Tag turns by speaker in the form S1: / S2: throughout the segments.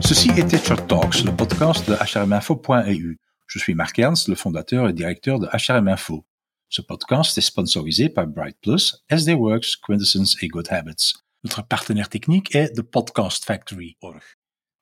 S1: Ceci est HR Talks, le podcast de HRMinfo.eu. Je suis Marc Ernst, le fondateur et directeur de HRM Info. Ce podcast est sponsorisé par Bright Plus, SD Works, Quintessence et Good Habits. Notre partenaire technique est The Podcast Factory.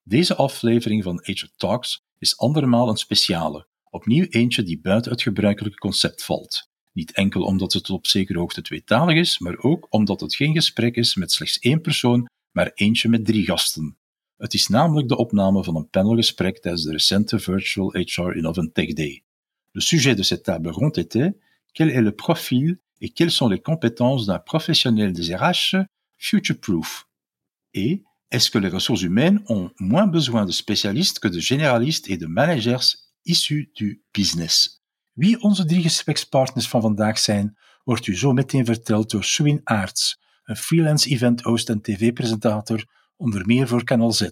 S1: Deze aflevering van HR Talks is andermaal een speciale. Opnieuw eentje die buiten het gebruikelijke concept valt. Niet enkel omdat het op zekere hoogte tweetalig is, maar ook omdat het geen gesprek is met slechts één persoon, maar eentje met drie gasten. Het is namelijk de opname van een panelgesprek tijdens de recente Virtual HR Innovate Tech Day. Le sujet de cette table ronde était quel est le profil et quelles sont les compétences d'un professionnel des RH future-proof Et est-ce que les ressources humaines ont moins besoin de spécialistes que de généralistes et de managers issus du business Wie onze drie gesprekspartners van vandaag zijn, wordt u zo meteen verteld door Swin Aarts, een freelance event host en tv-presentator, onder meer voor Canal Z.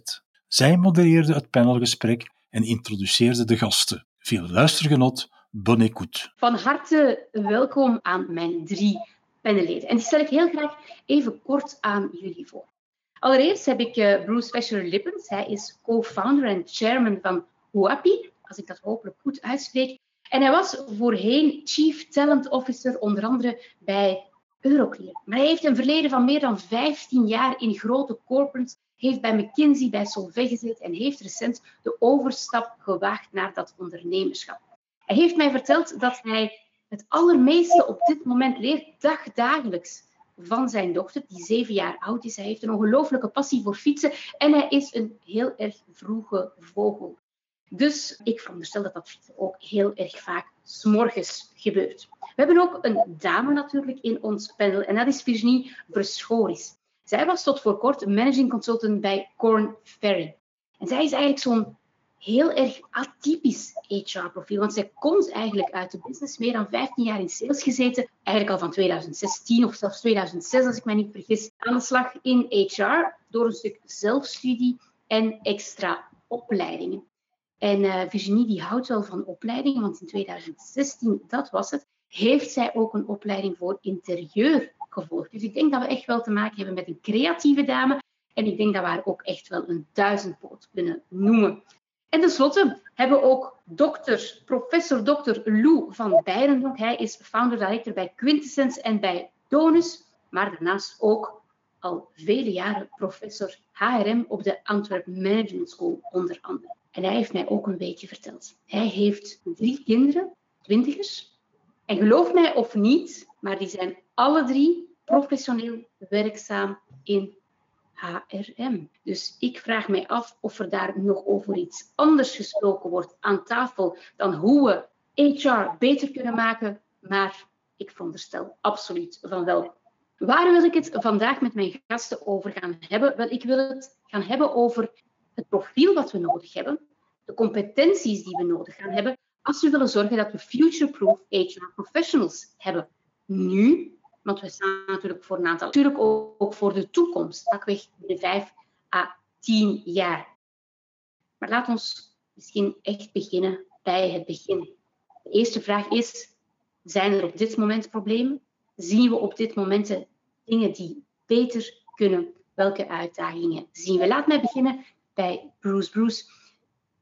S1: Zij modereerde het panelgesprek en introduceerde de gasten. Veel luistergenot, bon écoute.
S2: Van harte welkom aan mijn drie panelleden. En die stel ik heel graag even kort aan jullie voor. Allereerst heb ik uh, Bruce Fisher-Lippens. Hij is co-founder en chairman van Huapi, als ik dat hopelijk goed uitspreek. En hij was voorheen Chief Talent Officer, onder andere bij Maar hij heeft een verleden van meer dan 15 jaar in grote corporates, heeft bij McKinsey, bij Solvay gezeten en heeft recent de overstap gewaagd naar dat ondernemerschap. Hij heeft mij verteld dat hij het allermeeste op dit moment leert dagdagelijks van zijn dochter, die zeven jaar oud is. Hij heeft een ongelooflijke passie voor fietsen en hij is een heel erg vroege vogel. Dus ik veronderstel dat dat ook heel erg vaak s'morgens gebeurt. We hebben ook een dame natuurlijk in ons panel en dat is Virginie Verschoris. Zij was tot voor kort managing consultant bij Corn Ferry. En zij is eigenlijk zo'n heel erg atypisch HR-profiel, want zij komt eigenlijk uit de business, meer dan 15 jaar in sales gezeten, eigenlijk al van 2016 of zelfs 2006 als ik mij niet vergis, aan de slag in HR door een stuk zelfstudie en extra opleidingen. En uh, Virginie die houdt wel van opleidingen, want in 2016, dat was het, heeft zij ook een opleiding voor interieur gevolgd. Dus ik denk dat we echt wel te maken hebben met een creatieve dame. En ik denk dat we haar ook echt wel een duizendpoot kunnen noemen. En tenslotte hebben we ook dokter, professor dokter Lou van Beirendonk. Hij is founder-director bij Quintessence en bij Donus, maar daarnaast ook al vele jaren professor HRM op de Antwerp Management School onder andere. En hij heeft mij ook een beetje verteld. Hij heeft drie kinderen, twintigers. En geloof mij of niet, maar die zijn alle drie professioneel werkzaam in HRM. Dus ik vraag mij af of er daar nog over iets anders gesproken wordt aan tafel dan hoe we HR beter kunnen maken. Maar ik veronderstel absoluut van wel. Waar wil ik het vandaag met mijn gasten over gaan hebben? Wel, ik wil het gaan hebben over het profiel wat we nodig hebben, de competenties die we nodig gaan hebben, als we willen zorgen dat we future-proof HR professionals hebben. Nu, want we staan natuurlijk voor een aantal, natuurlijk ook voor de toekomst, pakweg de vijf à tien jaar. Maar laat ons misschien echt beginnen bij het begin. De eerste vraag is, zijn er op dit moment problemen? Zien we op dit moment dingen die beter kunnen? Welke uitdagingen zien we? Laat mij beginnen bij Bruce. Bruce,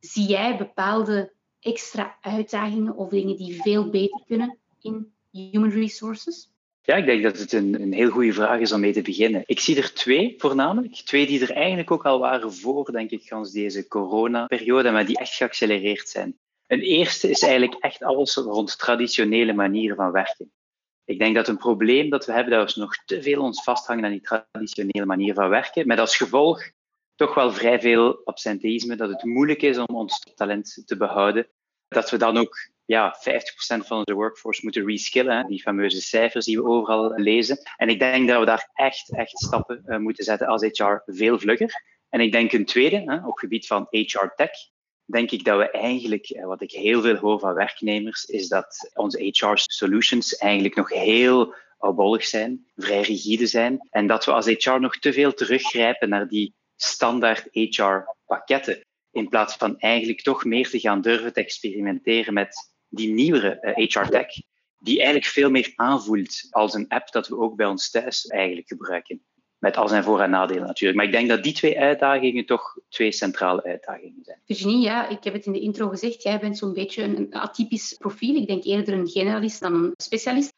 S2: zie jij bepaalde extra uitdagingen of dingen die veel beter kunnen in human resources?
S3: Ja, ik denk dat het een, een heel goede vraag is om mee te beginnen. Ik zie er twee voornamelijk. Twee die er eigenlijk ook al waren voor, denk ik, gans deze coronaperiode, maar die echt geaccelereerd zijn. Een eerste is eigenlijk echt alles rond traditionele manieren van werken. Ik denk dat een probleem dat we hebben, dat we nog te veel ons vasthangen aan die traditionele manier van werken, met als gevolg toch wel vrij veel absenteïsme, dat het moeilijk is om ons talent te behouden. Dat we dan ook ja, 50% van onze workforce moeten reskillen, die fameuze cijfers die we overal lezen. En ik denk dat we daar echt, echt stappen uh, moeten zetten als HR veel vlugger. En ik denk een tweede, hè, op gebied van HR tech, denk ik dat we eigenlijk, eh, wat ik heel veel hoor van werknemers, is dat onze HR solutions eigenlijk nog heel oudbollig zijn, vrij rigide zijn. En dat we als HR nog te veel teruggrijpen naar die standaard HR-pakketten. In plaats van eigenlijk toch meer te gaan durven te experimenteren met die nieuwere HR-tech, die eigenlijk veel meer aanvoelt als een app dat we ook bij ons thuis eigenlijk gebruiken. Met al zijn voor- en nadelen natuurlijk. Maar ik denk dat die twee uitdagingen toch twee centrale uitdagingen zijn.
S2: Virginie, ja, ik heb het in de intro gezegd. Jij bent zo'n beetje een atypisch profiel. Ik denk eerder een generalist dan een specialist.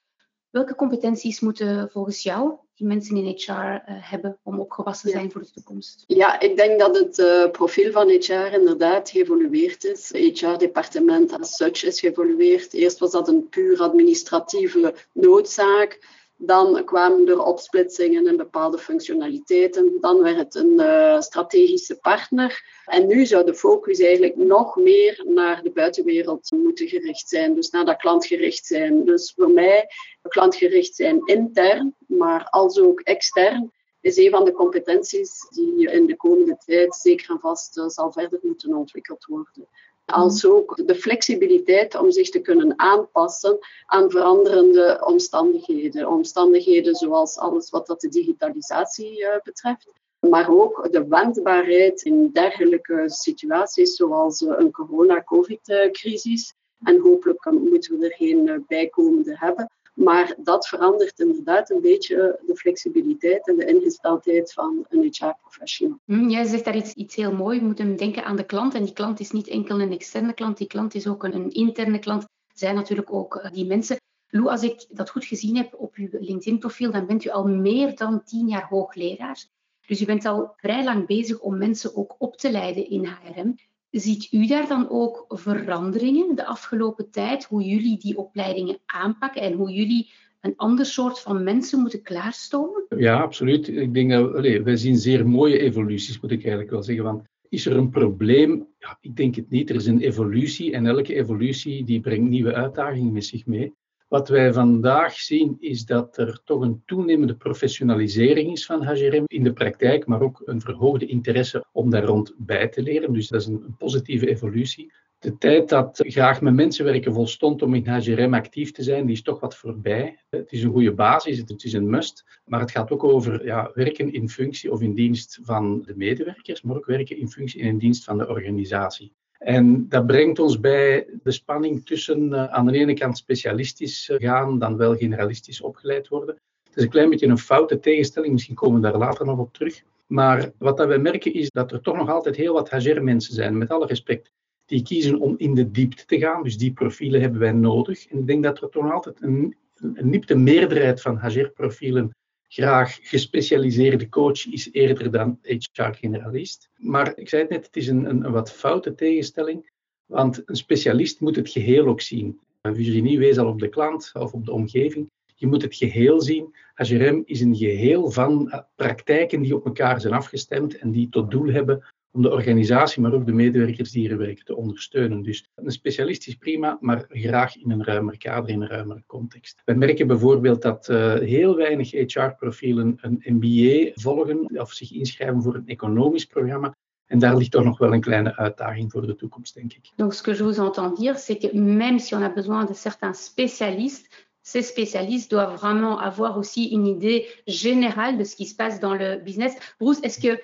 S2: Welke competenties moeten volgens jou die mensen in HR uh, eh, hebben om opgewassen te zijn voor de toekomst?
S4: Ja, ik denk dat het uh, profiel van HR inderdaad geëvolueerd is. Het HR-departement as such is geëvolueerd. Eerst was dat een puur administratieve noodzaak. Dan kwamen er opsplitsingen in bepaalde functionaliteiten. Dan werd het een uh, strategische partner. En nu zou de focus eigenlijk nog meer naar de buitenwereld moeten gericht zijn. Dus naar dat klantgericht zijn. Dus voor mij, klantgericht zijn intern, maar als ook extern, is een van de competenties die in de komende tijd zeker en vast uh, zal verder moeten ontwikkeld worden als ook de flexibiliteit om zich te kunnen aanpassen aan veranderende omstandigheden. Omstandigheden zoals alles wat dat de digitalisatie uh, betreft, maar ook de wendbaarheid in dergelijke situaties zoals uh, een corona-covid-crisis. En hopelijk moeten we er geen uh, bijkomende hebben. Maar dat verandert inderdaad een beetje de flexibiliteit en de ingesteldheid van een HR-professional.
S2: Hm, jij zegt daar iets, heel moois. We moeten denken aan de klant. En die klant is niet enkel een externe klant, die klant is ook een, een interne klant. Zijn natuurlijk ook uh, die mensen. Lou, als ik dat goed gezien heb op uw LinkedIn-profiel, dan bent u al meer dan tien jaar hoogleraar. Dus u bent al vrij lang bezig om mensen ook op te leiden in HRM. Ziet u daar dan ook veranderingen de afgelopen tijd, hoe jullie die opleidingen aanpakken en hoe jullie een ander soort van mensen moeten klaarstomen?
S5: Ja, absoluut. Ik denk dat allez, wij zien zeer mooie evoluties, moet ik eigenlijk wel zeggen. Want is er een probleem? Ja, ik denk het niet. Er is een evolutie en elke evolutie die brengt nieuwe uitdagingen met zich mee. Wat wij vandaag zien is dat er toch een toenemende professionalisering is van HGRM in de praktijk, maar ook een verhoogde interesse om daar rond bij te leren. Dus dat is een, positieve evolutie. De tijd dat graag met mensen werken volstond om in HGRM actief te zijn, die is toch wat voorbij. Het is een goede basis, het is een must, maar het gaat ook over ja, werken in functie of in dienst van de medewerkers, maar ook werken in functie en in dienst van de organisatie. En dat brengt ons bij de spanning tussen uh, aan de ene kant specialistisch eh, gaan, dan wel generalistisch opgeleid worden. Het is een klein beetje een foute tegenstelling, misschien komen we daar later nog op terug. Maar wat dat wij merken is dat er toch nog altijd heel wat HR-mensen zijn, met alle respect, die kiezen om in de diepte te gaan. Dus die profielen hebben wij nodig. En ik denk dat er toch nog altijd een, een nipte meerderheid van HR-profielen graag gespecialiseerde coach is eerder dan HR-generalist. Maar ik zei het net, het is een, een, wat foute tegenstelling, want een specialist moet het geheel ook zien. Virginie wees al op de klant of op de omgeving. Je moet het geheel zien. HRM is een geheel van eh, praktijken die op elkaar zijn afgestemd en die tot doel hebben om de organisatie, maar ook de medewerkers die hier werken, te ondersteunen. Dus een specialist is prima, maar graag in een ruimer kader, in een ruimere context. We merken bijvoorbeeld dat uh, heel weinig HR-profielen een MBA volgen of zich inschrijven voor een economisch programma. En daar ligt toch nog wel een kleine uitdaging voor de toekomst, denk ik.
S2: Donc, ce que je vous entends dire, c'est que même si on a besoin de certains spécialistes, ces spécialistes doivent vraiment avoir aussi une idée générale de ce qui se passe dans le business. Bruce, est-ce que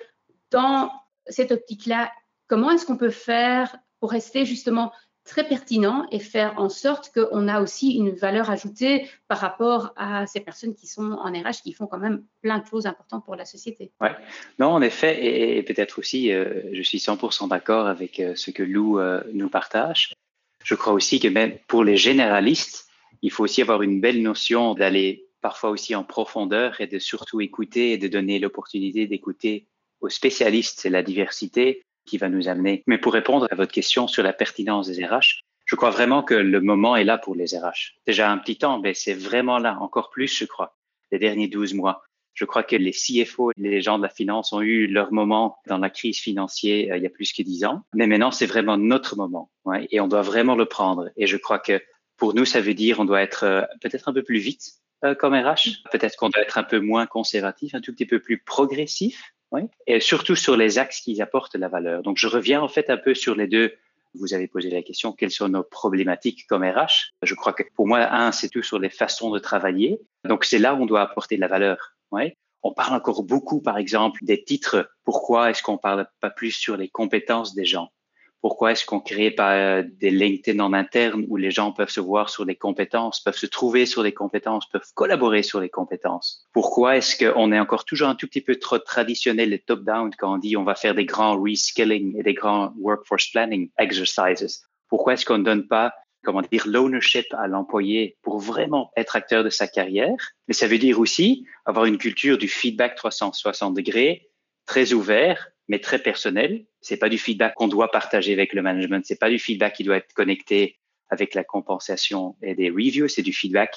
S2: dans cette optique-là, comment est-ce qu'on peut faire pour rester justement très pertinent et faire en sorte qu'on a aussi une valeur ajoutée par rapport à ces personnes qui sont en RH, qui font quand même plein de choses importantes pour la société?
S3: Oui, non, en effet, et, peut-être aussi, euh, je suis 100% d'accord avec euh, ce que Lou euh, nous partage. Je crois aussi que même pour les généralistes, il faut aussi avoir une belle notion d'aller parfois aussi en profondeur et de surtout écouter et de donner l'opportunité d'écouter aux spécialistes, c'est la diversité qui va nous amener. Mais pour répondre à votre question sur la pertinence des RH, je crois vraiment que le moment est là pour les RH. Déjà un petit temps, mais c'est vraiment là, encore plus, je crois, les derniers 12 mois. Je crois que les CFO, les gens de la finance ont eu leur moment dans la crise financière euh, il y a plus que 10 ans. Mais maintenant, c'est vraiment notre moment. Et on doit vraiment le prendre. Et je crois que pour nous, ça veut dire on doit être euh, peut-être un peu plus vite euh, comme RH. Peut-être qu'on doit être un peu moins conservatif, un tout petit peu plus progressif et surtout sur les axes qui apportent la valeur. Donc, je reviens en fait un peu sur les deux. Vous avez posé la question, quelles sont nos problématiques comme RH Je crois que pour moi, un, c'est tout sur les façons de travailler. Donc, c'est là où on doit apporter de la valeur. On parle encore beaucoup, par exemple, des titres. Pourquoi est-ce qu'on parle pas plus sur les compétences des gens? Pourquoi est-ce qu'on crée pas euh, des LinkedIn en interne où les gens peuvent se voir sur les compétences, peuvent se trouver sur les compétences, peuvent collaborer sur les compétences? Pourquoi est-ce qu'on est encore toujours un tout petit peu trop traditionnel et top-down quand on dit on va faire des grands reskilling et des grands workforce planning exercises? Pourquoi est-ce qu'on ne donne pas comment dire, l'ownership à l'employé pour vraiment être acteur de sa carrière? Mais ça veut dire aussi avoir une culture du feedback 360 degrés, très ouvert, mais très personnel. C'est pas du feedback qu'on doit partager avec le management. C'est pas du feedback qui doit être connecté avec la compensation et des reviews. C'est du feedback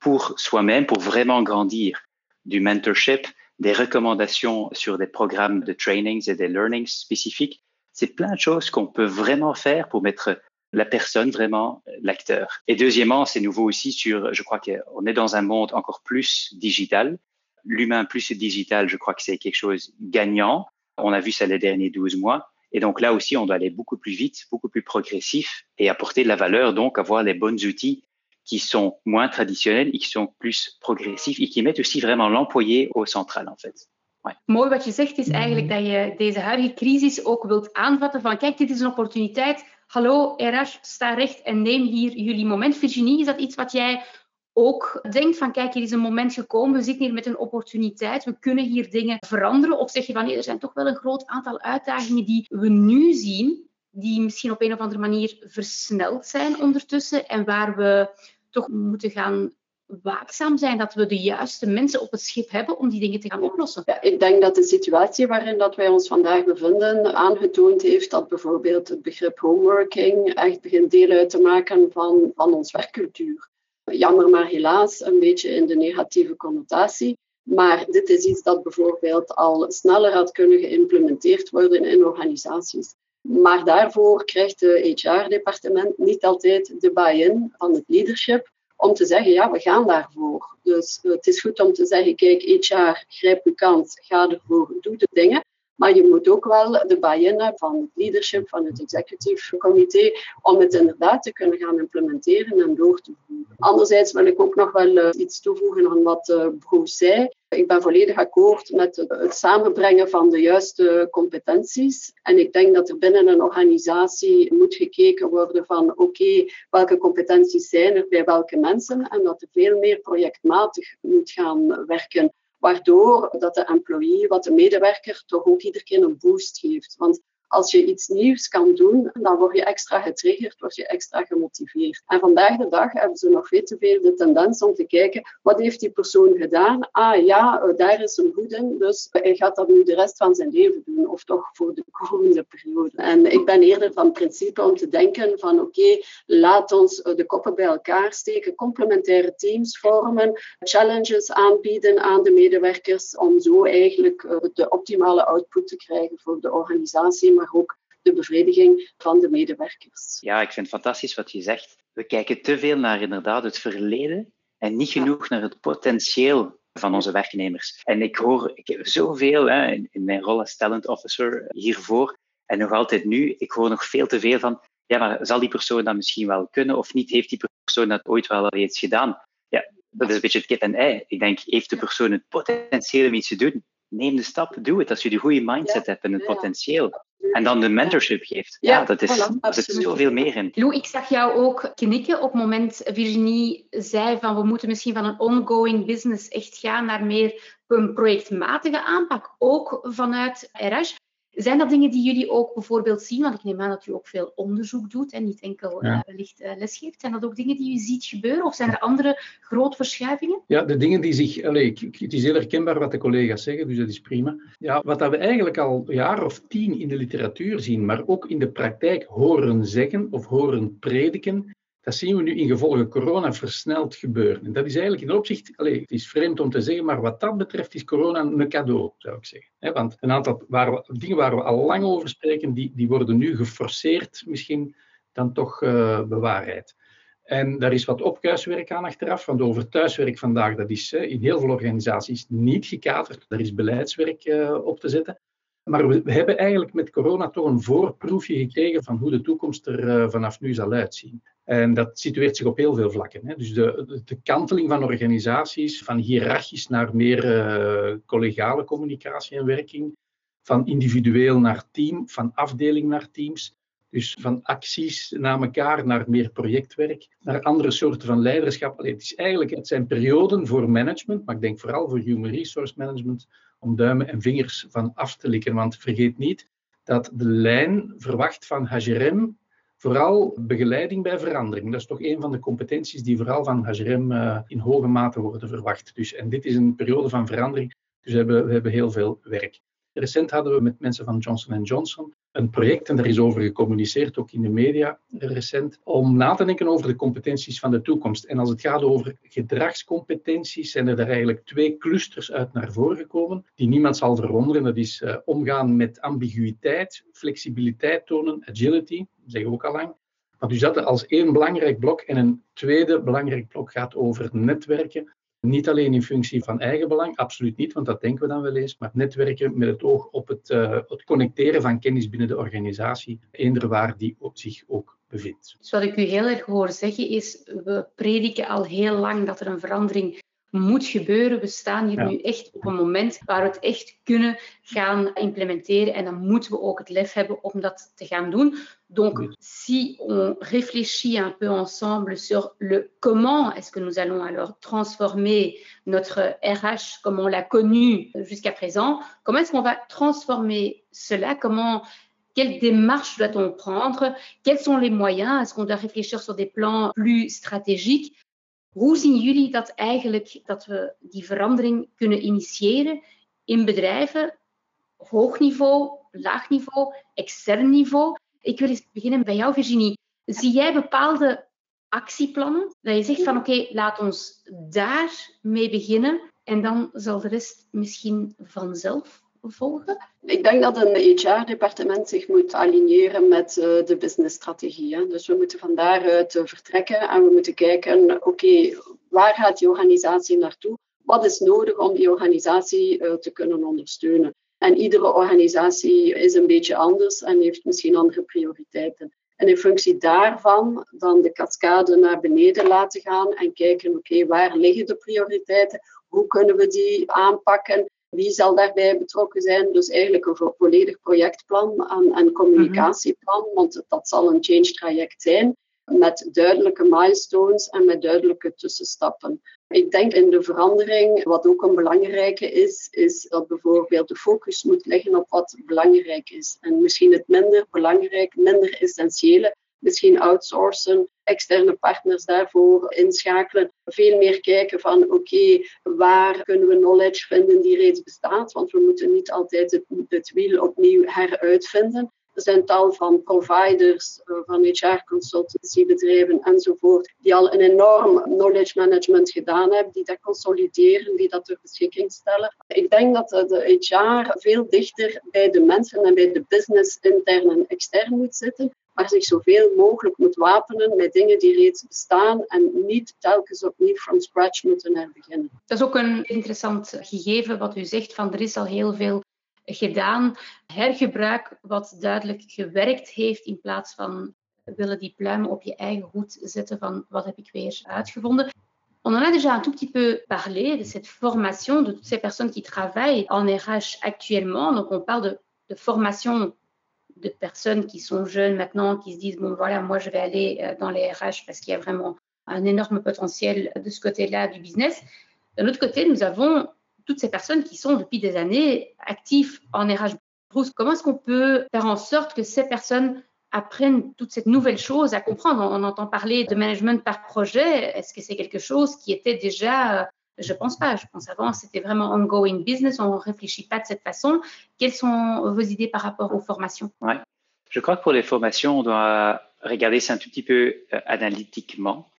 S3: pour soi-même, pour vraiment grandir. Du mentorship, des recommandations sur des programmes de trainings et des learnings spécifiques. C'est plein de choses qu'on peut vraiment faire pour mettre la personne, vraiment l'acteur. Et deuxièmement, c'est nouveau aussi sur, je crois qu'on est dans un monde encore plus digital. L'humain plus digital, je crois que c'est quelque chose gagnant. On a vu ça les derniers 12 mois. Et donc là aussi, on doit aller beaucoup plus vite, beaucoup plus progressif et apporter de la valeur, donc avoir les bons outils qui sont moins traditionnels et qui sont plus progressifs et qui mettent aussi vraiment l'employé au central, en fait.
S2: Ouais. Mooi wat je zegt is eigenlijk dat je deze huidige crisis ook wilt aanvatten van kijk, dit is een opportuniteit hallo RH, sta recht en neem hier jullie moment. Virginie, is dat iets wat jij ook denkt van kijk, hier is een moment gekomen, we zitten hier met een opportuniteit, we kunnen hier dingen veranderen? Of zeg je van nee, er zijn toch wel een groot aantal uitdagingen die we nu zien, die misschien op een of andere manier versneld zijn ondertussen en waar we toch moeten gaan waakzaam zijn dat we de juiste mensen op het schip hebben om die dingen te gaan oplossen.
S4: Ja, ik denk dat de situatie waarin dat wij ons vandaag bevinden aangetoond heeft dat bijvoorbeeld het begrip homeworking echt begint deel uit te maken van, van ons werkcultuur. Jammer maar helaas een beetje in de negatieve connotatie. Maar dit is iets dat bijvoorbeeld al sneller had kunnen geïmplementeerd worden in organisaties. Maar daarvoor krijgt het HR-departement niet altijd de buy-in van het leadership om te zeggen, ja, we gaan daarvoor. Dus het is goed om te zeggen, kijk, HR, grijp uw kans, ga ervoor, doe de dingen. Maar je moet ook wel de buy-in hebben van het leadership, van het executive comité, om het inderdaad te kunnen gaan implementeren en door te voeren. Anderzijds wil ik ook nog wel uh, iets toevoegen aan wat uh, Bruce zei. Ik ben volledig akkoord met het, samenbrengen van de juiste competenties. En ik denk dat er binnen een organisatie moet gekeken worden van oké, welke competenties zijn er bij welke mensen en dat er veel meer projectmatig moet gaan werken waardoor dat de employee, wat de medewerker, toch ook iedere keer een boost geeft. Want als je iets nieuws kan doen, dan word je extra getriggerd, word je extra gemotiveerd. En vandaag de dag hebben ze nog veel te veel de tendens om te kijken, wat heeft die persoon gedaan? Ah ja, eh, daar is een goed in, dus hij gaat dat nu de rest van zijn leven doen, of toch voor de komende periode. En ik ben eerder van principe om te denken van oké, laat ons eh, de koppen bij elkaar steken, complementaire teams vormen, challenges aanbieden aan de medewerkers, om zo eigenlijk eh, de optimale output te krijgen voor de organisatie, maar ook de bevrediging van de medewerkers.
S3: Ja, ik vind het fantastisch wat je zegt. We kijken te veel naar inderdaad het verleden en niet genoeg naar het potentieel van onze werknemers. En ik hoor ik heb zoveel hè, in, mijn rol als talent officer hiervoor en nog altijd nu, ik hoor nog veel te veel van, ja, maar zal die persoon dat misschien wel kunnen of niet? Heeft die persoon dat ooit wel eens gedaan? Ja, dat is een beetje het kip en ei. Ik denk, heeft de persoon het potentieel om iets te doen? Neem de stap, doe het. Als je de goede mindset hebt en het potentieel. En dan de mentorship geeft. Ja, dat is, voilà, er zit zoveel meer in.
S2: Lou, ik zag jou ook knikken op het moment Virginie zei van we moeten misschien van een ongoing business echt gaan naar meer een projectmatige aanpak, ook vanuit RH. Zijn dat dingen die jullie ook bijvoorbeeld zien? Want ik neem aan dat u ook veel onderzoek doet en niet enkel ja. uh, wellicht uh, lesgeeft. Zijn dat ook dingen die u ziet gebeuren? Of zijn er andere grote verschuivingen?
S5: Ja, de dingen die zich... Het is heel herkenbaar wat de collega's zeggen, dus dat is prima. Ja, wat dat we eigenlijk al een jaar of tien in de literatuur zien, maar ook in de praktijk horen zeggen of horen prediken, dat zien we nu in gevolge corona versneld gebeuren. En dat is eigenlijk in opzicht, allez, het is vreemd om te zeggen, maar wat dat betreft is corona een cadeau, zou ik zeggen. want een aantal dingen waar we al lang over spreken, die, die worden nu geforceerd misschien dan toch uh, bewaarheid. En daar is wat opkuiswerk aan achteraf, want over thuiswerk vandaag, dat is in heel veel organisaties niet gekaderd. Er is beleidswerk uh, op te zetten. Maar we, hebben eigenlijk met corona toch een voorproefje gekregen van hoe de toekomst er vanaf nu zal uitzien. En dat situeert zich op heel veel vlakken. Hè. Dus de, de, kanteling van organisaties, van hiërarchisch naar meer uh, collegiale communicatie en werking, van individueel naar team, van afdeling naar teams. Dus van acties naar elkaar, naar meer projectwerk, naar andere soorten van leiderschap. Het, is eigenlijk, het zijn perioden voor management, maar ik denk vooral voor human resource management, om duimen en vingers van af te likken. Want vergeet niet dat de lijn verwacht van HRM vooral begeleiding bij verandering. Dat is toch een van de competenties die vooral van HRM uh, in hoge mate worden verwacht. Dus, en dit is een periode van verandering, dus we hebben, we hebben heel veel werk. Recent hadden we met mensen van Johnson Johnson een project, en daar is over gecommuniceerd, ook in de media recent, om na te denken over de competenties van de toekomst. En als het gaat over gedragscompetenties, zijn er daar eigenlijk twee clusters uit naar voren gekomen, die niemand zal verwonderen. Dat is uh, omgaan met ambiguïteit, flexibiliteit tonen, agility, dat zeggen we ook al lang. Maar dus dat als één belangrijk blok. En een tweede belangrijk blok gaat over netwerken. Niet alleen in functie van eigen belang, absoluut niet, want dat denken we dan wel eens, maar netwerken met het oog op het, uh, het connecteren van kennis binnen de organisatie, eender waar die op zich ook bevindt.
S2: Dus wat ik u heel erg hoor zeggen is, we prediken al heel lang dat er een verandering moet gebeuren. We staan hier nu echt op een moment waar we het echt kunnen gaan implementeren. En dan moeten we ook het lef hebben om dat te gaan doen. Donc, si on réfléchit un peu ensemble sur le comment est-ce que nous allons alors transformer notre RH comme on l'a connu jusqu'à présent, comment est-ce qu'on va transformer cela? Comment quelle démarche doit-on prendre? Quels sont les moyens? Est-ce qu'on doit réfléchir sur des plans plus stratégiques? Hoe zien jullie dat eigenlijk dat we die verandering kunnen initiëren in bedrijven, hoog niveau, laag niveau, extern niveau? Ik wil eens beginnen bij jou, Virginie. Zie jij bepaalde actieplannen dat je zegt van oké, laat ons daar mee beginnen en dan zal de rest misschien vanzelf
S4: Ik denk dat een HR-departement zich moet aligneren met uh, de businessstrategie. Dus we moeten van daaruit uh, vertrekken en we moeten kijken, oké, waar gaat die organisatie naartoe? Wat is nodig om die organisatie uh, te kunnen ondersteunen? En iedere organisatie is een beetje anders en heeft misschien andere prioriteiten. En in functie daarvan dan de cascade naar beneden laten gaan en kijken, oké, waar liggen de prioriteiten? Hoe kunnen we die aanpakken? Wie zal daarbij betrokken zijn? Dus eigenlijk een volledig projectplan en, en communicatieplan, mhm. want dat zal een change traject zijn met duidelijke milestones en met duidelijke tussenstappen. Ik denk in de verandering, wat ook een belangrijke is, is dat bijvoorbeeld de focus moet liggen op wat belangrijk is. En misschien het minder belangrijk, minder essentiële, misschien outsourcen, externe partners daarvoor inschakelen. Veel meer kijken van oké, waar kunnen we knowledge vinden die reeds bestaat? Want we moeten niet altijd het, het wiel opnieuw heruitvinden. Er zijn tal van providers, eh, van HR-consultancybedrijven enzovoort, die al een enorm knowledge management gedaan hebben, die dat consolideren, die dat ter beschikking stellen. Ik denk dat de HR veel dichter bij de mensen en bij de business intern en extern moet zitten maar zich zoveel mogelijk moet wapenen met dingen die reeds bestaan en niet telkens opnieuw from scratch moeten herbeginnen.
S2: Dat is ook een interessant gegeven wat u zegt van er is al heel veel gedaan. Hergebruik wat duidelijk gewerkt heeft in plaats van willen die pluimen op je eigen hoed zetten van wat heb ik weer uitgevonden. On en a déjà un tout petit peu parlé de cette formation de toutes ces personnes qui travaillent en RH actuellement. Donc on parle de, de formation de personnes qui sont jeunes maintenant, qui se disent, bon voilà, moi je vais aller euh, dans les RH parce qu'il y a vraiment un énorme potentiel de ce côté-là du business. D'un autre côté, nous avons toutes ces personnes qui sont depuis des années actifs en RH. Comment est-ce qu'on peut faire en sorte que ces personnes apprennent toute cette nouvelle chose à comprendre? On entend parler de management par projet. Est-ce que c'est quelque chose qui était déjà euh, je pense pas. Je pense avant, c'était vraiment ongoing business. On ne réfléchit pas de cette façon. Quelles sont vos idées par rapport aux formations?
S3: Ouais. Je crois que pour les formations, on doit regarder ça un tout petit peu euh, analytiquement.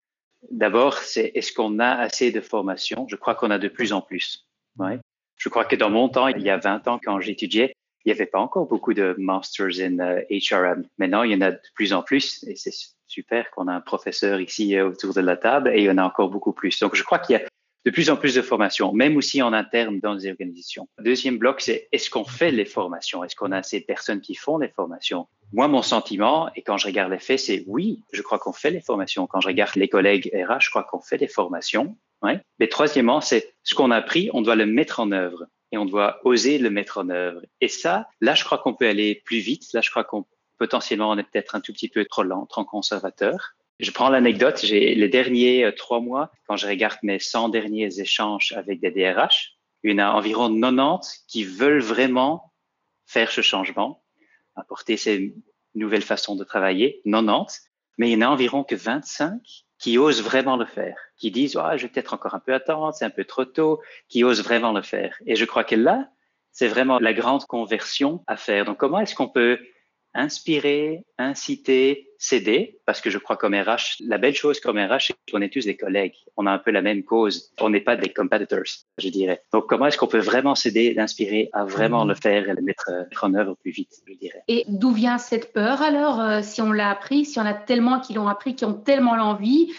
S3: D'abord, c'est est-ce qu'on a assez de formations? Je crois qu'on a de plus en plus. Ouais. Je crois que dans mon temps, il y a 20 ans, quand j'étudiais, il n'y avait pas encore beaucoup de masters in HRM. Maintenant, il y en a de plus en plus et c'est super qu'on a un professeur ici euh, autour de la table et il y en a encore beaucoup plus. Donc, je crois qu'il y a de plus en plus de formations, même aussi en interne dans les organisations. Deuxième bloc, c'est est-ce qu'on fait les formations? Est-ce qu'on a ces personnes qui font les formations? Moi, mon sentiment, et quand je regarde les faits, c'est oui, je crois qu'on fait les formations. Quand je regarde les collègues RH, je crois qu'on fait des formations. Mais troisièmement, c'est ce qu'on a appris, on doit le mettre en œuvre et on doit oser le mettre en œuvre. Et ça, là, je crois qu'on peut aller plus vite. Là, je crois qu'on potentiellement on est peut-être un tout petit peu trop lent, trop conservateur. Je prends l'anecdote, j'ai les derniers euh, trois mois, quand je regarde mes 100 derniers échanges avec des DRH, il y en a environ 90 qui veulent vraiment faire ce changement, apporter ces nouvelles façons de travailler, 90, mais il y en a environ que 25 qui osent vraiment le faire, qui disent oh, je vais peut-être encore un peu attendre, c'est un peu trop tôt, qui osent vraiment le faire. Et je crois que là, c'est vraiment la grande conversion à faire. Donc comment est-ce qu'on peut inspirer, inciter, s'aider, parce que je crois comme RH, la belle chose comme RH, c'est qu'on est tous des collègues. On a un peu la même cause. On n'est pas des competitors, je dirais. Donc, comment est-ce qu'on peut vraiment s'aider, l'inspirer à vraiment le faire et le mettre, en œuvre plus vite, je dirais?
S2: Et d'où vient cette peur alors, euh, si on l'a appris, si on a tellement qui l'ont appris, qui ont tellement l'envie,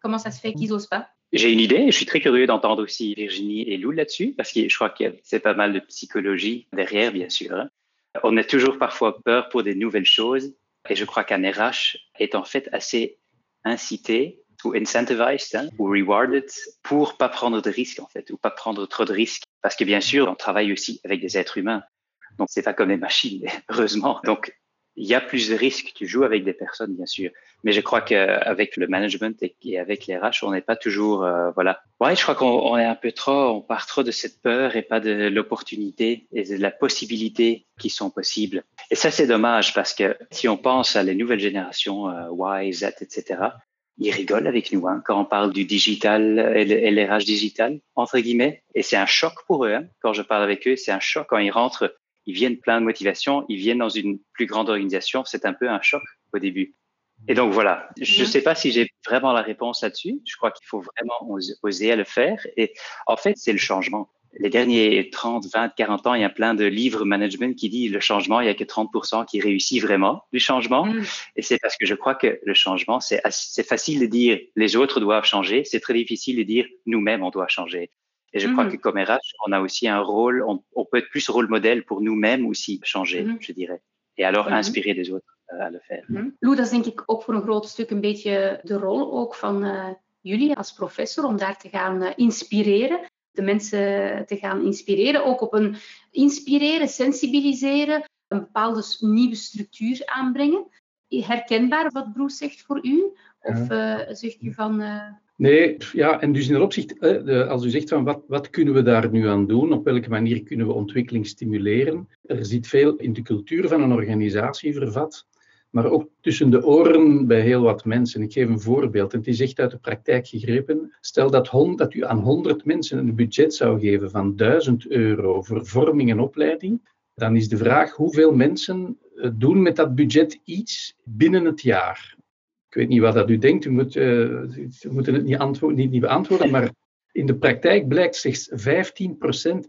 S2: comment ça se fait qu'ils n'osent pas?
S3: J'ai une idée, je suis très curieux d'entendre aussi Virginie et Lou là-dessus, parce que je crois que c'est pas mal de psychologie derrière, bien sûr. On a toujours parfois peur pour des nouvelles choses, et je crois qu'un RH est en fait assez incité ou incentivized hein, ou rewarded pour pas prendre de risques en fait, ou pas prendre trop de risques, parce que bien sûr, on travaille aussi avec des êtres humains. Donc, c'est pas comme des machines, heureusement. Donc, il y a plus de risques. Tu joues avec des personnes, bien sûr. Mais je crois qu'avec le management et, avec les RH, on n'est pas toujours, euh, voilà. Ouais, je crois qu'on est un peu trop, on part trop de cette peur et pas de l'opportunité et de la possibilité qui sont possibles. Et ça, c'est dommage parce que si on pense à les nouvelles générations, euh, Y, Z, etc., ils rigolent avec nous hein, quand on parle du digital et les RH digital, entre guillemets. Et c'est un choc pour eux. Hein. Quand je parle avec eux, c'est un choc quand ils rentrent ils viennent plein de motivation, ils viennent dans une plus grande organisation, c'est un peu un choc au début. Et donc voilà, je ne sais pas si j'ai vraiment la réponse là-dessus. Je crois qu'il faut vraiment oser à le faire. Et en fait, c'est le changement. Les derniers 30, 20, 40 ans, il y a plein de livres management qui disent le changement, il y a que 30% qui réussit vraiment du changement. Mm. Et c'est parce que je crois que le changement, c'est facile de dire les autres doivent changer. C'est très difficile de dire nous-mêmes, on doit changer. Et je crois mhm. que comme RH, on a aussi un rôle, on, peut être plus rôle modèle pour nous-mêmes aussi changer, mhm. je dirais. Et alors mhm. inspirer des autres à le faire.
S2: Lou, dat is denk ik ook voor een groot stuk een beetje de rol ook van uh, jullie als professor, om daar te gaan uh, inspireren. De mensen te gaan inspireren, ook op een inspireren, sensibiliseren, een bepaalde nieuwe structuur aanbrengen. Herkenbaar wat Broes zegt voor u? Of uh, zegt u van
S5: Nee, ja, en dus in dat opzicht, als u zegt van wat, wat kunnen we daar nu aan doen, op welke manier kunnen we ontwikkeling stimuleren, er zit veel in de cultuur van een organisatie vervat, maar ook tussen de oren bij heel wat mensen. Ik geef een voorbeeld, en het is echt uit de praktijk gegrepen. Stel dat, dat u aan 100 mensen een budget zou geven van 1000 euro voor vorming en opleiding, dan is de vraag hoeveel mensen eh, doen met dat budget iets binnen het jaar. Ik weet niet wat dat u denkt, u, moet, uh, u moet het niet, antwoord, niet, niet beantwoorden, maar in de praktijk blijkt slechts 15%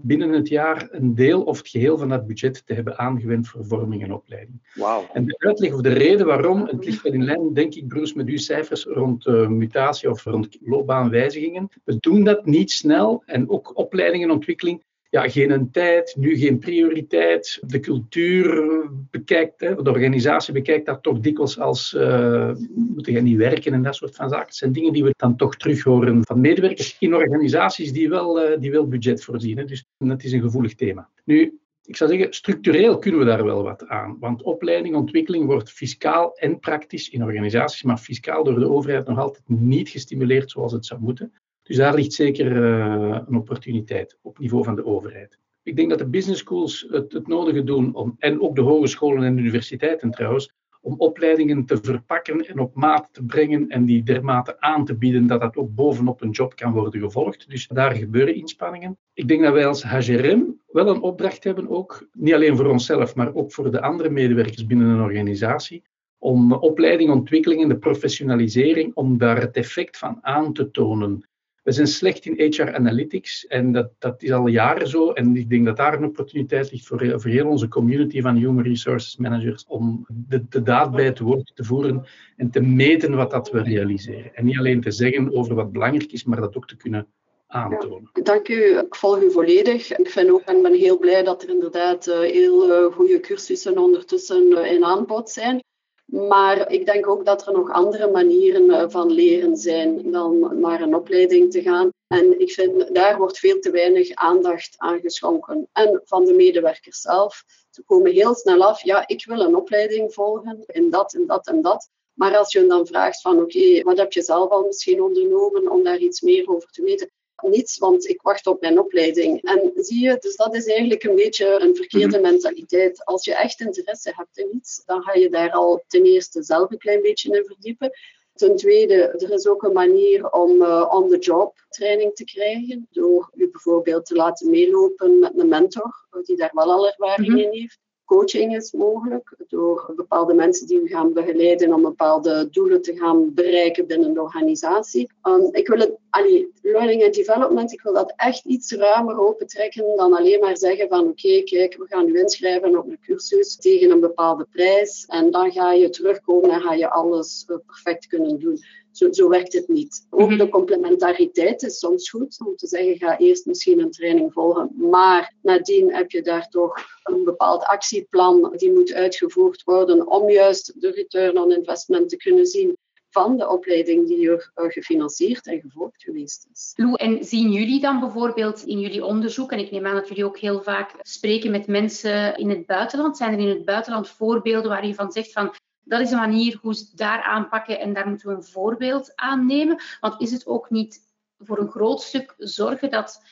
S5: binnen het jaar een deel of het geheel van dat budget te hebben aangewend voor vorming en opleiding.
S3: Wow.
S5: En de uitleg of de reden waarom, het ligt wel in lijn, denk ik, Bruce, met uw cijfers rond uh, mutatie of rond loopbaanwijzigingen. We doen dat niet snel en ook opleiding en ontwikkeling ja, geen tijd, nu geen prioriteit. De cultuur bekijkt, hè, de organisatie bekijkt dat toch dikwijls als uh, moeten jij niet werken en dat soort van zaken. Het zijn dingen die we dan toch terug horen van medewerkers in organisaties die wel, uh, die wel budget voorzien. Dus dat is een gevoelig thema. Nu, ik zou zeggen, structureel kunnen we daar wel wat aan. Want opleiding, ontwikkeling wordt fiscaal en praktisch in organisaties, maar fiscaal door de overheid nog altijd niet gestimuleerd zoals het zou moeten. Dus daar ligt zeker uh, een opportuniteit op niveau van de overheid. Ik denk dat de business schools het, het nodige doen, om, en ook de hogescholen en universiteiten trouwens, om opleidingen te verpakken en op maat te brengen en die dermate aan te bieden dat dat ook bovenop een job kan worden gevolgd. Dus daar gebeuren inspanningen. Ik denk dat wij als HGRM wel een opdracht hebben ook, niet alleen voor onszelf, maar ook voor de andere medewerkers binnen een organisatie, om opleiding, ontwikkeling en de professionalisering, om daar het effect van aan te tonen. We zijn slecht in HR Analytics en dat, dat is al jaren zo. En ik denk dat daar een opportuniteit ligt voor, voor heel onze community van Human Resources Managers om de, de daad bij het woord te voeren en te meten wat dat we realiseren. En niet alleen te zeggen over wat belangrijk is, maar dat ook te kunnen aantonen.
S4: dank u. Ik volg u volledig. Ik vind ook, en ben heel blij dat er inderdaad eh, heel uh, goede cursussen ondertussen uh, in aanbod zijn. Maar ik denk ook dat er nog andere manieren eh, van leren zijn dan naar een opleiding te gaan. En ik vind, daar wordt veel te weinig aandacht aan geschonken. En van de medewerkers zelf. Ze komen heel snel af, ja, ik wil een opleiding volgen in dat en dat en dat. Maar als je dan vraagt van, oké, wat heb je zelf al misschien ondernomen om daar iets meer over te weten? Niets, want ik wacht op mijn opleiding. En zie je, dus dat is eigenlijk een beetje een verkeerde mhm. mentaliteit. Als je echt interesse hebt in iets, dan ga je daar al ten eerste zelf een klein beetje in verdiepen. Ten tweede, er is ook een manier om uh, on-the-job training te krijgen. Door je bijvoorbeeld te laten meelopen met een mentor, die daar wel al ervaring mhm. in heeft coaching is mogelijk door bepaalde mensen die u gaan begeleiden om bepaalde doelen te gaan bereiken binnen de organisatie. Um, ik wil het, allee, learning and development, ik wil dat echt iets ruimer opentrekken dan alleen maar zeggen van oké, kijk, we gaan u inschrijven op een cursus tegen een bepaalde prijs en dan ga je terugkomen en ga je alles uh, perfect kunnen doen. Zo, zo werkt het niet. Ook mhm. de complementariteit is soms goed om te zeggen, ga eerst misschien een training volgen, maar nadien heb je daar toch een bepaald actieplan die moet uitgevoerd worden om juist de return on investment te kunnen zien van de opleiding die er uh, gefinancierd en gevolgd geweest is.
S2: Lou, en zien jullie dan bijvoorbeeld in jullie onderzoek, en ik neem aan dat jullie ook heel vaak spreken met mensen in het buitenland, zijn er in het buitenland voorbeelden waar je van zegt van dat is een manier hoe ze het daar aanpakken en daar moeten we een voorbeeld aan nemen. Want is het ook niet voor een groot stuk zorgen dat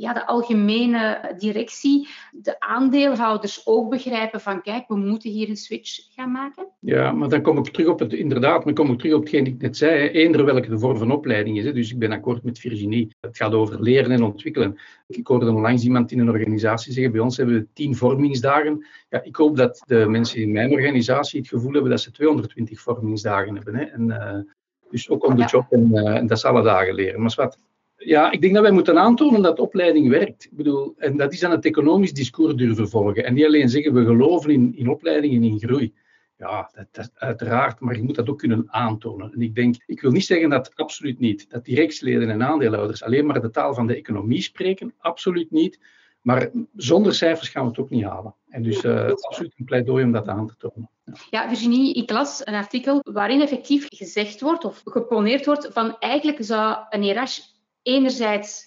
S2: ja, de algemene directie, de aandeelhouders ook begrijpen van kijk, we moeten hier een switch gaan maken?
S5: Ja, maar dan kom ik terug op het, inderdaad, maar kom ik terug op hetgeen ik net zei, eender welke de vorm van opleiding is. Hè. Dus ik ben akkoord met Virginie. Het gaat over leren en ontwikkelen. Ik hoorde onlangs iemand in een organisatie zeggen, bij ons hebben we tien vormingsdagen. Ja, ik hoop dat de mensen in mijn organisatie het gevoel hebben dat ze 220 vormingsdagen hebben. Hè. En, uh, dus ook on the job en, uh, en dat is alle dagen leren. Maar wat, ja, ik denk dat wij moeten aantonen dat opleiding werkt. Ik bedoel, en dat is dan het economisch discours durven volgen. En niet alleen zeggen we geloven in, in opleiding en in groei. Ja, dat, dat, uiteraard, maar je moet dat ook kunnen aantonen. En ik denk, ik wil niet zeggen dat absoluut niet, dat directieleden en aandeelhouders alleen maar de taal van de economie spreken, absoluut niet. Maar zonder cijfers gaan we het ook niet halen. En dus uh, absoluut een pleidooi om dat aan te tonen.
S2: Ja. Virginie, ik las een artikel waarin effectief gezegd wordt of geponeerd wordt van eigenlijk zou een RH enerzijds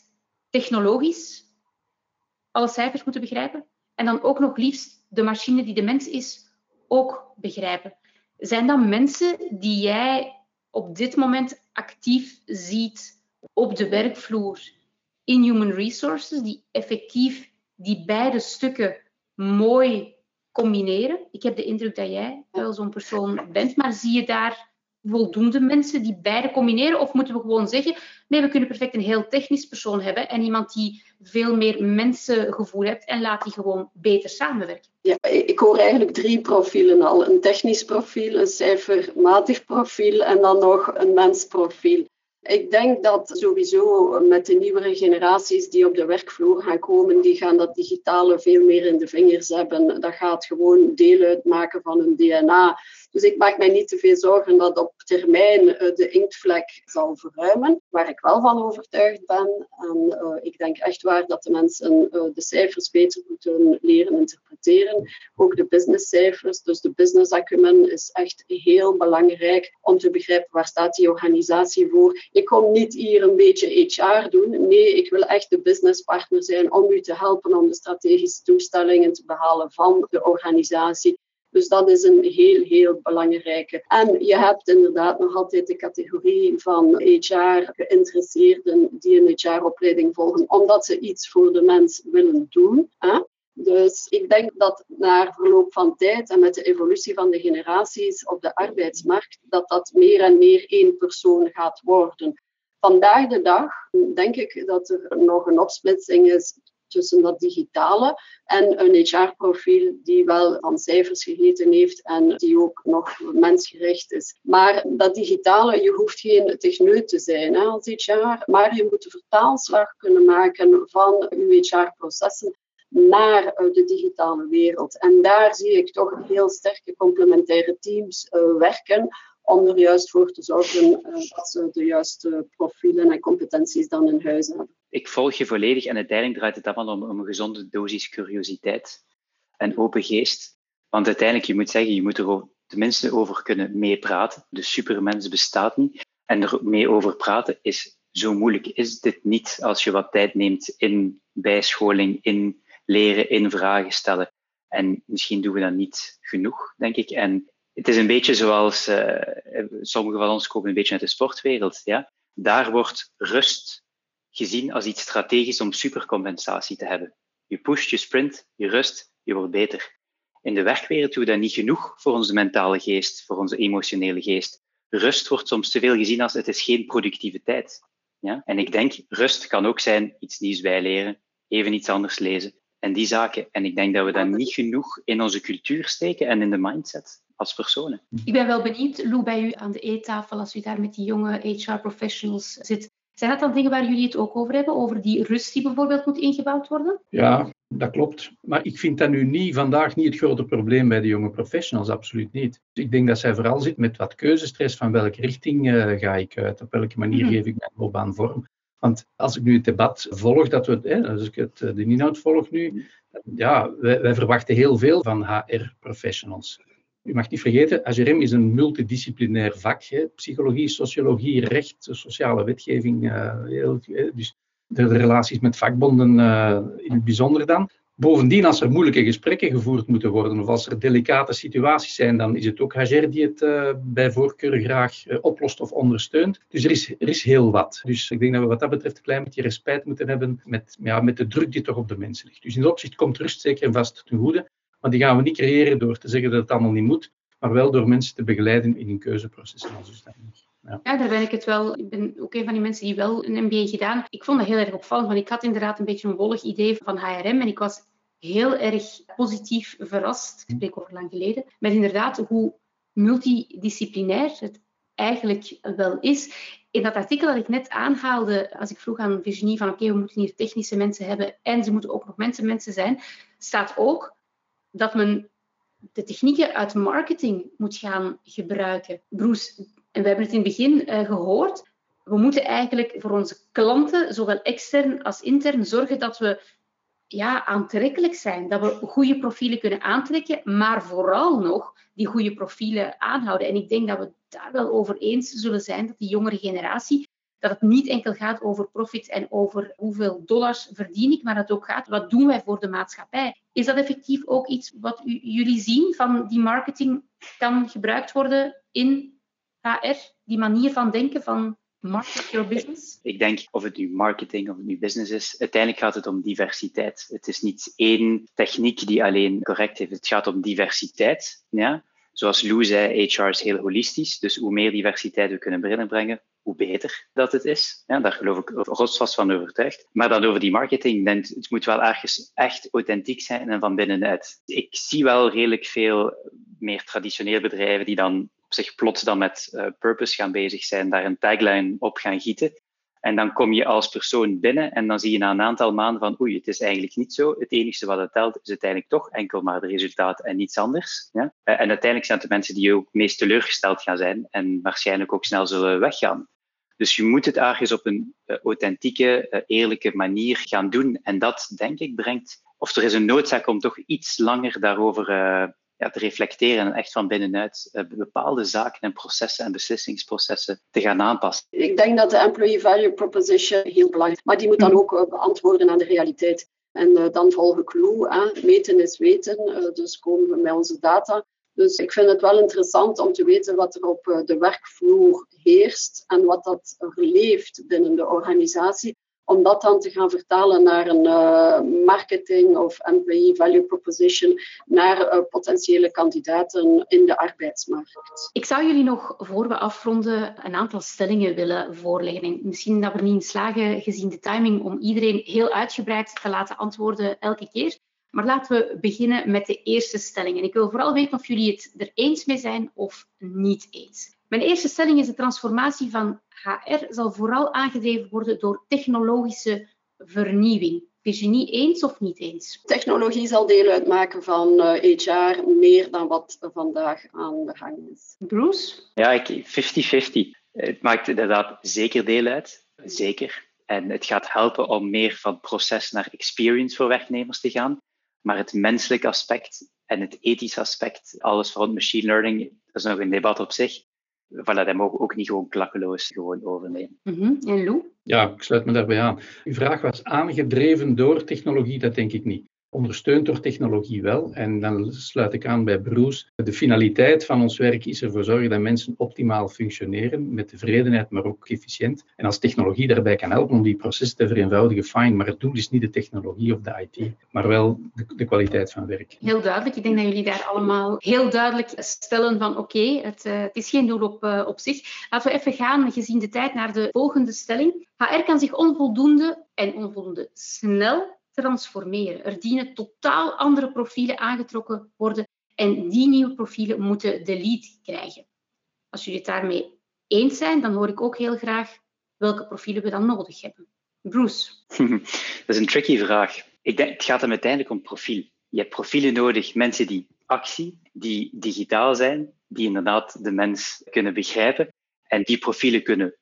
S2: technologisch alle cijfers moeten begrijpen en dan ook nog liefst de machine die de mens is ook begrijpen. Zijn dat mensen die jij op dit moment actief ziet op de werkvloer in human resources, die effectief die beide stukken mooi combineren? Ik heb de indruk dat jij wel zo'n persoon bent, maar zie je daar voldoende mensen die beide combineren? Of moeten we gewoon zeggen, nee, we kunnen perfect een heel technisch persoon hebben en iemand die veel meer mensengevoel heeft en laat die gewoon beter samenwerken?
S4: Ja, ik hoor eigenlijk drie profielen al. Een technisch profiel, een cijfermatig profiel en dan nog een mensprofiel. Ik denk dat sowieso met de nieuwere generaties die op de werkvloer gaan komen, die gaan dat digitale veel meer in de vingers hebben. Dat gaat gewoon deel uitmaken van hun DNA. Dus ik maak mij niet te veel zorgen dat op termijn eh, de inktvlek zal verruimen. Waar ik wel van overtuigd ben, en uh, ik denk echt waar dat de mensen uh, de cijfers beter moeten leren interpreteren. Ook de businesscijfers, dus de business acumen is echt heel belangrijk om te begrijpen waar staat die organisatie voor. Ik kom niet hier een beetje HR doen. Nee, ik wil echt de businesspartner zijn om u te helpen om de strategische doelstellingen te behalen van de organisatie. Dus dat is een heel, heel belangrijke. En je hebt inderdaad nog altijd de categorie van HR-geïnteresseerden die een HR-opleiding volgen, omdat ze iets voor de mens willen doen. Hè? Dus ik denk dat na verloop van tijd en met de evolutie van de generaties op de arbeidsmarkt, dat dat meer en meer één persoon gaat worden. Vandaag de dag denk ik dat er nog een opsplitsing is tussen dat digitale en een HR-profiel die wel van cijfers gegeten heeft en die ook nog mensgericht is. Maar dat digitale, je hoeft geen techneut te zijn hè, als HR, maar je moet de vertaalslag kunnen maken van je HR-processen naar eh, de digitale wereld. En daar zie ik toch heel sterke complementaire teams uh, werken om er juist voor te zorgen uh, dat ze de juiste profielen en competenties dan in huis hebben
S3: ik volg je volledig en uiteindelijk draait het allemaal om, om een gezonde dosis curiositeit en open geest. Want uiteindelijk, je moet zeggen, je moet er tenminste over kunnen meepraten. De supermens bestaat niet. En er mee over praten is zo moeilijk is dit niet als je wat tijd neemt in bijscholing, in leren, in vragen stellen. En misschien doen we dat niet genoeg, denk ik. En het is een beetje zoals, uh, sommigen van ons komen een beetje uit de sportwereld. Ja? Daar wordt rust gezien als iets strategisch om supercompensatie te hebben. Je pusht, je sprint, je rust, je wordt beter. In de werkwereld doen we dat niet genoeg voor onze mentale geest, voor onze emotionele geest. Rust wordt soms te veel gezien als het is geen productiviteit. Ja? En ik denk, rust kan ook zijn iets nieuws bijleren, even iets anders lezen en die zaken. En ik denk dat we dat niet genoeg in onze cultuur steken en in de mindset als personen.
S2: Ik ben wel benieuwd, Lou, bij u aan de eettafel, als u daar met die jonge HR-professionals zit. Zijn dat dan dingen waar jullie het ook over hebben? Over die rust die bijvoorbeeld moet ingebouwd worden?
S5: Ja, dat klopt. Maar ik vind dat nu niet, vandaag niet het grote probleem bij de jonge professionals, absoluut niet. Ik denk dat zij vooral zit met wat keuzestress van welke richting uh, ga ik uit, op welke manier mhm. geef ik mijn loopbaan vorm. Want als ik nu het debat volg, dat we, hè, als ik het, eh, de inhoud volg nu, ja, wij, wij verwachten heel veel van HR-professionals. U mag niet vergeten, HRM is een multidisciplinair vak. Hè. Psychologie, sociologie, recht, sociale wetgeving. Uh, dus de, relaties met vakbonden uh, in het bijzonder dan. Bovendien, als er moeilijke gesprekken gevoerd moeten worden of als er delicate situaties zijn, dan is het ook HR die het uh, bij voorkeur graag oplost of ondersteunt. Dus er is, er is heel wat. Dus ik denk dat we wat dat betreft een klein beetje respect moeten hebben met, ja, met de druk die toch op de mensen ligt. Dus in dat opzicht komt rust zeker en vast ten goede. Maar die gaan we niet creëren door te zeggen dat het allemaal niet moet, maar wel door mensen te begeleiden in hun keuzeproces en
S2: Ja. daar ben ik het wel. Ik ben ook een van die mensen die wel een MBA gedaan. Ik vond dat heel erg opvallend, want ik had inderdaad een beetje een wollig idee van HRM en ik was heel erg positief verrast, ik spreek over lang geleden, met inderdaad hoe multidisciplinair het eigenlijk wel is. In dat artikel dat ik net aanhaalde, als ik vroeg aan Virginie van oké, we moeten hier technische mensen hebben en ze moeten ook nog mensen zijn, staat ook dat men de technieken uit marketing moet gaan gebruiken. Bruce, en we hebben het in het begin uh, gehoord, we moeten eigenlijk voor onze klanten, zowel extern als intern, zorgen dat we ja, aantrekkelijk zijn. Dat we goede profielen kunnen aantrekken, maar vooral nog die goede profielen aanhouden. En ik denk dat we daar wel over eens zullen zijn dat die jongere generatie dat het niet enkel gaat over profit en over hoeveel dollars verdien ik, maar dat het ook gaat wat doen wij voor de maatschappij. Is dat effectief ook iets wat u, jullie zien van die marketing kan gebruikt worden in HR? Die manier van denken van market your business?
S3: Ik denk of het nu marketing of het nu business is, uiteindelijk gaat het om diversiteit. Het is niet één techniek die alleen correct is. Het gaat om diversiteit. Ja? Zoals Lou zei, HR is heel holistisch. Dus hoe meer diversiteit we kunnen binnenbrengen, hoe beter dat het is. Ja, daar geloof ik rotsvast van overtuigd. Maar dan over die marketing, denk, het moet wel ergens echt authentiek zijn en van binnenuit. Ik zie wel redelijk veel meer traditionele bedrijven die dan zich plots dan met uh, purpose gaan bezig zijn, daar een tagline op gaan gieten. En dan kom je als persoon binnen en dan zie je na een aantal maanden van oei, het is eigenlijk niet zo. Het enige wat het telt is uiteindelijk toch enkel maar de resultaten en niets anders. Ja? Eh, en uiteindelijk zijn het de mensen die ook meest teleurgesteld gaan zijn en waarschijnlijk ook snel zullen weggaan. Dus je moet het ergens op een uh, authentieke, eerlijke manier gaan doen. En dat, denk ik, brengt, of er is een noodzaak om toch iets langer daarover ja, te reflecteren en echt van binnenuit bepaalde zaken en processen en beslissingsprocessen te gaan aanpassen.
S4: Ik denk dat de employee value proposition heel belangrijk is, maar die moet dan ook beantwoorden aan de realiteit. En dan volgen clue, meten is weten, dus komen we met onze data dus ik vind het wel interessant om te weten wat er op eh, de werkvloer heerst en wat dat leeft binnen de organisatie. Om dat dan te gaan vertalen naar een uh, marketing of employee value proposition naar uh, potentiële kandidaten in de arbeidsmarkt.
S2: Ik zou jullie nog voor we afronden een aantal stellingen willen voorleggen. Misschien dat we niet in slagen, gezien de timing, om iedereen heel uitgebreid te laten antwoorden elke keer. Maar laten we beginnen met de eerste stelling. En ik wil vooral weten of jullie het er eens mee zijn of niet eens. Mijn eerste stelling is de transformatie van HR zal vooral aangedreven worden door technologische vernieuwing. Virginie, eens of niet eens?
S4: Technologie zal deel uitmaken van HR eh, meer dan wat vandaag aan de gang is.
S2: Bruce?
S3: Ja, 50-50. Het maakt inderdaad zeker deel uit. Zeker. En het gaat helpen om meer van proces naar experience voor werknemers te gaan. Maar het menselijke aspect En het ethische aspect, alles rond machine learning, dat is nog een debat op zich. Voilà, dat mogen we ook niet gewoon klakkeloos gewoon overnemen.
S2: Mhm. En Lou?
S5: Ja, ik sluit me daarbij aan. Uw vraag was aangedreven door technologie, dat denk ik niet ondersteund door technologie wel. En dan sluit ik aan bij Bruce. De finaliteit van ons werk is ervoor zorgen dat mensen optimaal functioneren, met tevredenheid, maar ook efficiënt. En als technologie daarbij kan helpen om die processen te vereenvoudigen, fijn. Maar het doel is niet de technologie of de IT, maar wel de, de kwaliteit van werk.
S2: Heel duidelijk. Ik denk dat jullie daar allemaal heel duidelijk stellen van oké, het, uh, het, is geen doel op, uh, op zich. Laten we even gaan, gezien de tijd, naar de volgende stelling. HR kan zich onvoldoende en onvoldoende snel transformeren. Er dienen totaal andere profielen aangetrokken worden en die nieuwe profielen moeten de lead krijgen. Als jullie het daarmee eens zijn, dan hoor ik ook heel graag welke profielen we dan nodig hebben. Bruce.
S3: Dat is een tricky vraag. Ik denk, het gaat hem uiteindelijk om profiel. Je hebt profielen nodig, mensen die actie, die digitaal zijn, die inderdaad de mens kunnen begrijpen. En die profielen kunnen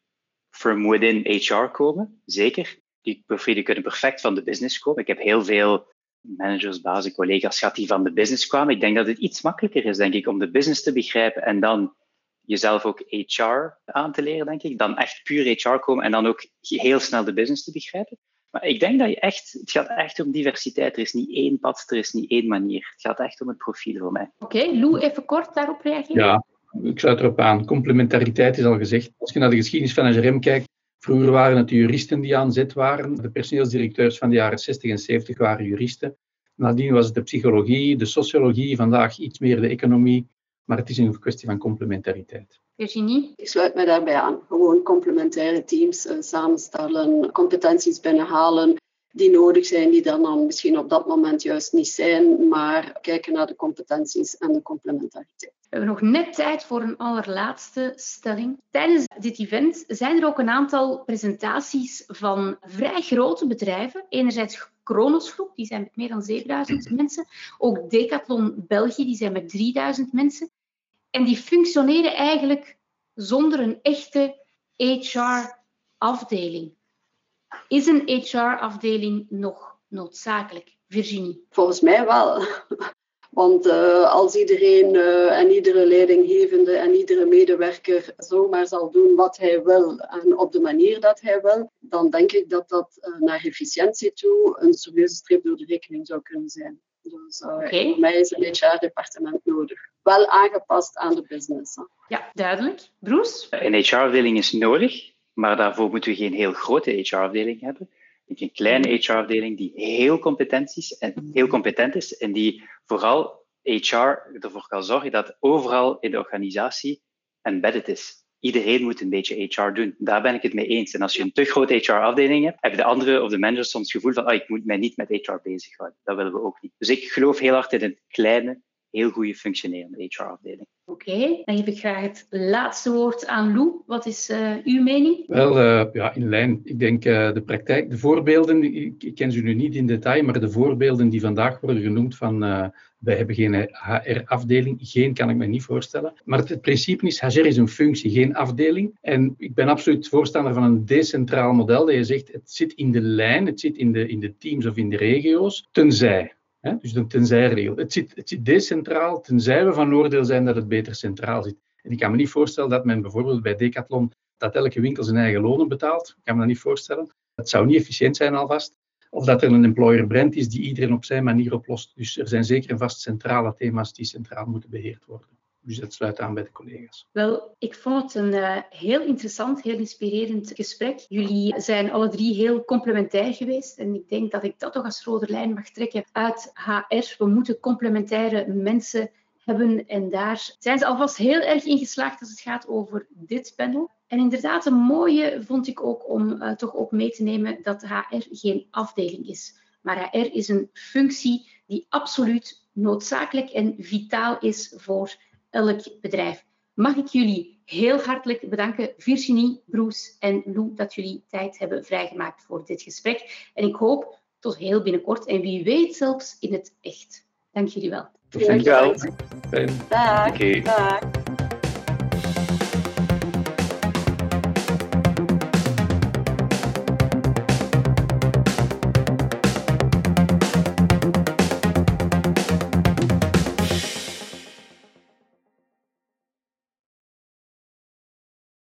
S3: from within HR komen, zeker die profielen kunnen perfect van de business komen. Ik heb heel veel managers, bazen, collega's gehad die van de business kwamen. Ik denk dat het iets makkelijker is, denk ik, om de business te begrijpen en dan jezelf ook HR aan te leren, denk ik. Dan echt puur HR komen en dan ook heel snel de business te begrijpen. Maar ik denk dat je echt, het gaat echt om diversiteit. Er is niet één pad, er is niet één manier. Het gaat echt om het profiel voor mij.
S2: Oké, okay, Lou, even kort daarop reageren.
S5: Ja, ik sluit erop aan. Complementariteit is al gezegd. Als je naar de geschiedenis van HRM kijkt, Vroeger waren het juristen die aan zet waren. De personeelsdirecteurs van de jaren 60 en 70 waren juristen. Nadien was het de psychologie, de sociologie, vandaag iets meer de economie. Maar het is een kwestie van complementariteit.
S2: Virginie?
S4: Ik sluit mij daarbij aan. Gewoon complementaire teams uh, samenstellen, competenties binnenhalen die nodig zijn, die dan, misschien op dat moment juist niet zijn, maar kijken naar de competenties en de complementariteit.
S2: We hebben nog net tijd voor een allerlaatste stelling. Tijdens dit event zijn er ook een aantal presentaties van vrij grote bedrijven. Enerzijds Kronos Groep, die zijn met meer dan 7000 mensen. Ook Decathlon België, die zijn met 3000 mensen. En die functioneren eigenlijk zonder een echte HR-afdeling. Is een HR-afdeling nog noodzakelijk? Virginie?
S4: Volgens mij wel. Want uh, als iedereen uh, en iedere leidinggevende en iedere medewerker zomaar zal doen wat hij wil en op de manier dat hij wil, dan denk ik dat dat uh, naar efficiëntie toe een serieuze streep door de rekening zou kunnen zijn. Dus okay. voor mij is een HR-departement nodig. Wel aangepast aan de business. Hè.
S2: Ja, duidelijk. Bruce?
S3: Een HR-afdeling is nodig, maar daarvoor moeten we geen heel grote HR-afdeling hebben een kleine HR-afdeling die heel competent, is en, heel competent is en die vooral HR ervoor kan zorgen dat overal in de organisatie embedded is. Iedereen moet een beetje HR doen. Daar ben ik het mee eens. En als je een te grote HR-afdeling hebt, hebben de andere of de managers soms het gevoel van ah, ik moet mij niet met HR bezighouden. Dat willen we ook niet. Dus ik geloof heel hard in een kleine, heel goede functionerende HR-afdeling.
S2: Oké, dan geef ik graag het laatste woord aan Lou. Wat is uh, uw mening?
S5: Wel, uh, ja, in lijn. Ik denk uh, de praktijk, de voorbeelden, ik, ik, ken ze nu niet in detail, maar de voorbeelden die vandaag worden genoemd van wij hebben geen HR-afdeling, geen kan ik me niet voorstellen. Maar het, het, principe is, HR is een functie, geen afdeling. En ik ben absoluut voorstander van een decentraal model, dat je zegt, het zit in de lijn, het zit in de, in de teams of in de regio's, tenzij dus een tenzij-regel. Het zit, het zit decentraal, tenzij we van oordeel zijn dat het beter centraal zit. En ik kan me niet voorstellen dat men bijvoorbeeld bij Decathlon dat elke winkel zijn eigen lonen betaalt. Ik kan me dat niet voorstellen. Het zou niet efficiënt zijn alvast. Of dat er een employer brand is die iedereen op zijn manier oplost. Dus er zijn zeker en vast centrale thema's die centraal moeten beheerd worden. Dus dat sluit aan bij de collega's.
S2: Wel, ik vond het een uh, heel interessant, heel inspirerend gesprek. Jullie zijn alle drie heel complementair geweest. En ik denk dat ik dat toch als rode lijn mag trekken uit HR. We moeten complementaire mensen hebben. En daar zijn ze alvast heel erg in geslaagd als het gaat over dit panel. En inderdaad, een mooie vond ik ook om uh, toch ook mee te nemen dat HR geen afdeling is. Maar HR is een functie die absoluut noodzakelijk en vitaal is voor elk bedrijf. Mag ik jullie heel hartelijk bedanken, Virginie, Bruce en Lou, dat jullie tijd hebben vrijgemaakt voor dit gesprek. En ik hoop tot heel binnenkort en wie weet zelfs in het echt. Dank jullie wel.
S3: Dank je wel.
S4: Dag. Dag.